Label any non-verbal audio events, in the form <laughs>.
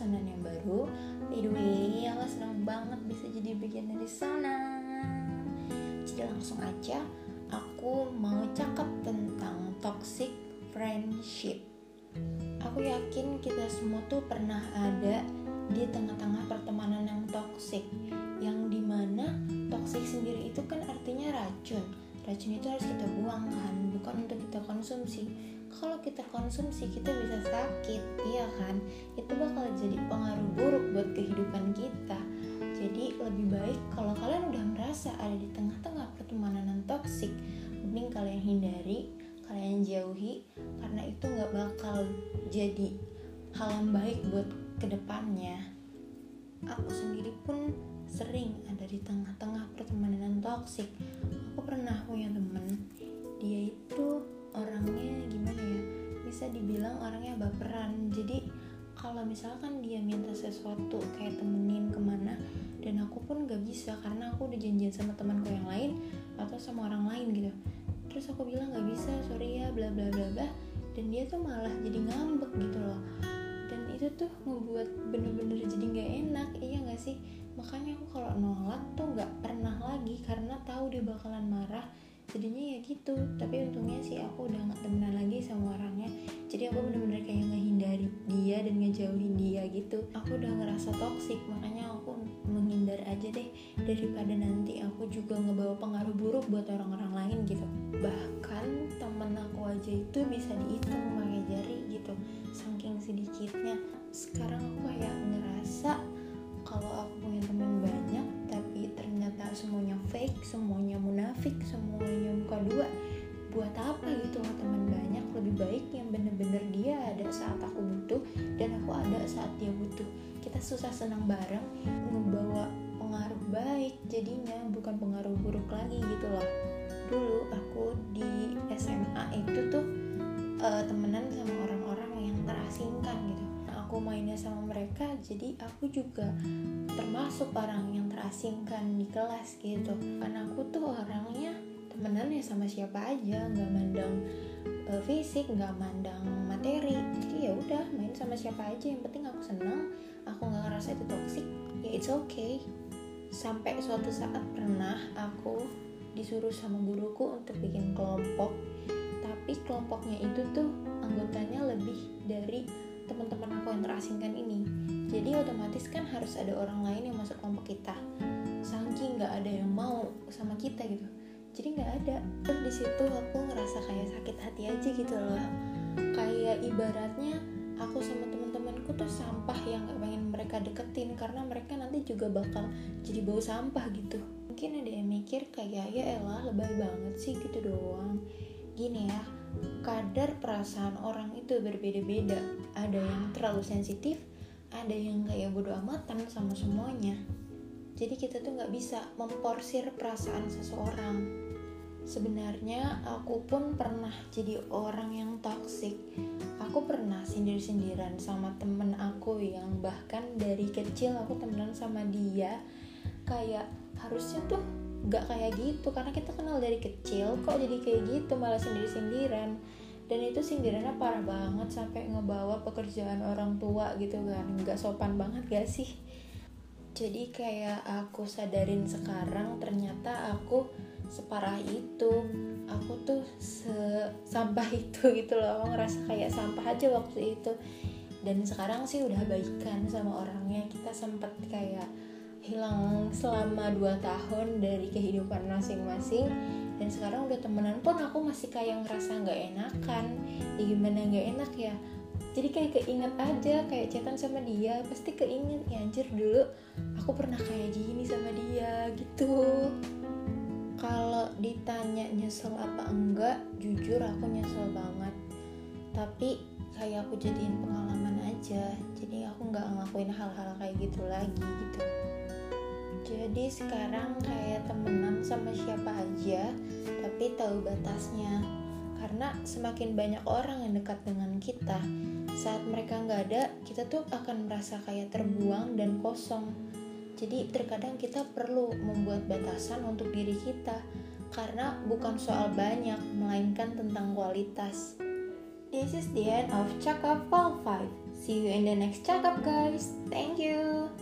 personan yang baru. By the way, aku senang banget bisa jadi bagian dari sana. Jadi langsung aja Aku mau cakap tentang toxic friendship. Aku yakin kita semua tuh pernah ada di tengah-tengah pertemanan yang toxic Yang di mana toxic sendiri itu kan artinya racun. Racun itu harus kita buang kan, bukan untuk kita konsumsi kalau kita konsumsi kita bisa sakit. Iya kan? Itu bakal jadi pengaruh buruk buat kehidupan kita. Jadi lebih baik kalau kalian udah merasa ada di tengah-tengah pertemanan yang toksik mending kalian hindari kalian jauhi karena itu nggak bakal jadi hal yang baik buat ke depannya. Aku sendiri pun sering ada di tengah-tengah pertemanan yang toksik aku pernah punya temen dia itu dibilang orangnya baperan. Jadi kalau misalkan dia minta sesuatu kayak temenin ke mana dan aku pun gak bisa karena aku udah janjian sama temanku yang lain atau sama orang lain gitu. Terus aku bilang gak bisa sorry ya bla bla bla bla. Dan dia tuh malah jadi ngambek gitu loh. Dan itu tuh ngebuat bener-bener jadi gak enak iya gak sih? Makanya aku kalau nolak tuh gak pernah lagi karena tahu dia bakalan marah jadinya ya gitu. Tapi untungnya sih aku udah gak temenan lagi sama orangnya. Jadi aku bener-bener kayak ngehindari dia dan ngejauhin dia gitu. Aku udah ngerasa toksik makanya aku menghindar aja deh. Daripada nanti aku juga ngebawa pengaruh buruk buat orang-orang lain gitu. Bahkan temen aku aja itu bisa dihitung pakai jari gitu. Saking sedikitnya. Sekarang aku kayak ngerasa kalau aku punya teman banyak dan aku ada saat dia butuh. Kita susah senang bareng ngebawa pengaruh baik jadinya bukan pengaruh buruk lagi gitu loh. Dulu aku di SMA itu tuh uh, temenan sama orang-orang yang terasingkan gitu. Aku mainnya sama mereka jadi aku juga termasuk orang yang terasingkan di kelas gitu. Karena aku tuh orangnya temenan ya sama siapa aja nggak mandang uh, fisik nggak mandang materi. Jadi ya udah main sama siapa aja yang penting aku seneng aku nggak ngerasa itu toxic ya it's okay. Sampai suatu saat pernah aku disuruh sama guruku untuk bikin kelompok. Tapi kelompoknya itu tuh anggotanya lebih dari teman-teman aku yang terasingkan ini. Jadi otomatis kan harus ada orang lain yang masuk kelompok kita. Saking nggak ada yang mau sama kita gitu jadi nggak ada. Terus di situ aku ngerasa kayak sakit hati aja gitu loh. Kayak ibaratnya aku sama teman-temanku tuh sampah yang gak pengen mereka deketin karena mereka nanti juga bakal jadi bau sampah gitu. Mungkin ada yang mikir kayak ya elah lebay banget sih gitu doang. Gini ya kadar perasaan orang itu berbeda-beda. Ada yang terlalu sensitif ada yang kayak bodo amatan sama semuanya jadi kita tuh nggak bisa memporsir perasaan seseorang. Sebenarnya aku pun pernah jadi orang yang toksik aku pernah sindir-sindiran sama temen aku yang bahkan dari kecil aku temenan sama dia. Kayak harusnya tuh gak kayak gitu karena kita kenal dari kecil kok jadi kayak gitu malah sindir-sindiran. Dan itu sindirannya parah banget sampai ngebawa pekerjaan orang tua gitu kan. Nggak sopan banget gak sih jadi kayak aku sadarin sekarang ternyata aku separah itu. Aku tuh sampah <laughs> itu gitu loh. Aku ngerasa kayak sampah aja waktu itu. Dan sekarang sih udah baikan sama orangnya. Kita sempet kayak hilang selama 2 tahun dari kehidupan masing-masing. Dan sekarang udah temenan pun aku masih kayak ngerasa nggak enakan. Ya gimana nggak enak ya jadi kayak keinget aja kayak chatan sama dia pasti keinget ya anjir dulu aku pernah kayak gini sama dia gitu. Kalau ditanya nyesel apa enggak jujur aku nyesel banget. Tapi kayak aku jadiin pengalaman aja jadi aku nggak ngelakuin hal-hal kayak gitu lagi gitu. Jadi sekarang kayak temenan sama siapa aja tapi tahu batasnya karena semakin banyak orang yang dekat dengan kita saat mereka nggak ada kita tuh akan merasa kayak terbuang dan kosong. Jadi terkadang kita perlu membuat batasan untuk diri kita karena bukan soal banyak melainkan tentang kualitas. This is the end of Cakap Fall 5. See you in the next cakap guys. Thank you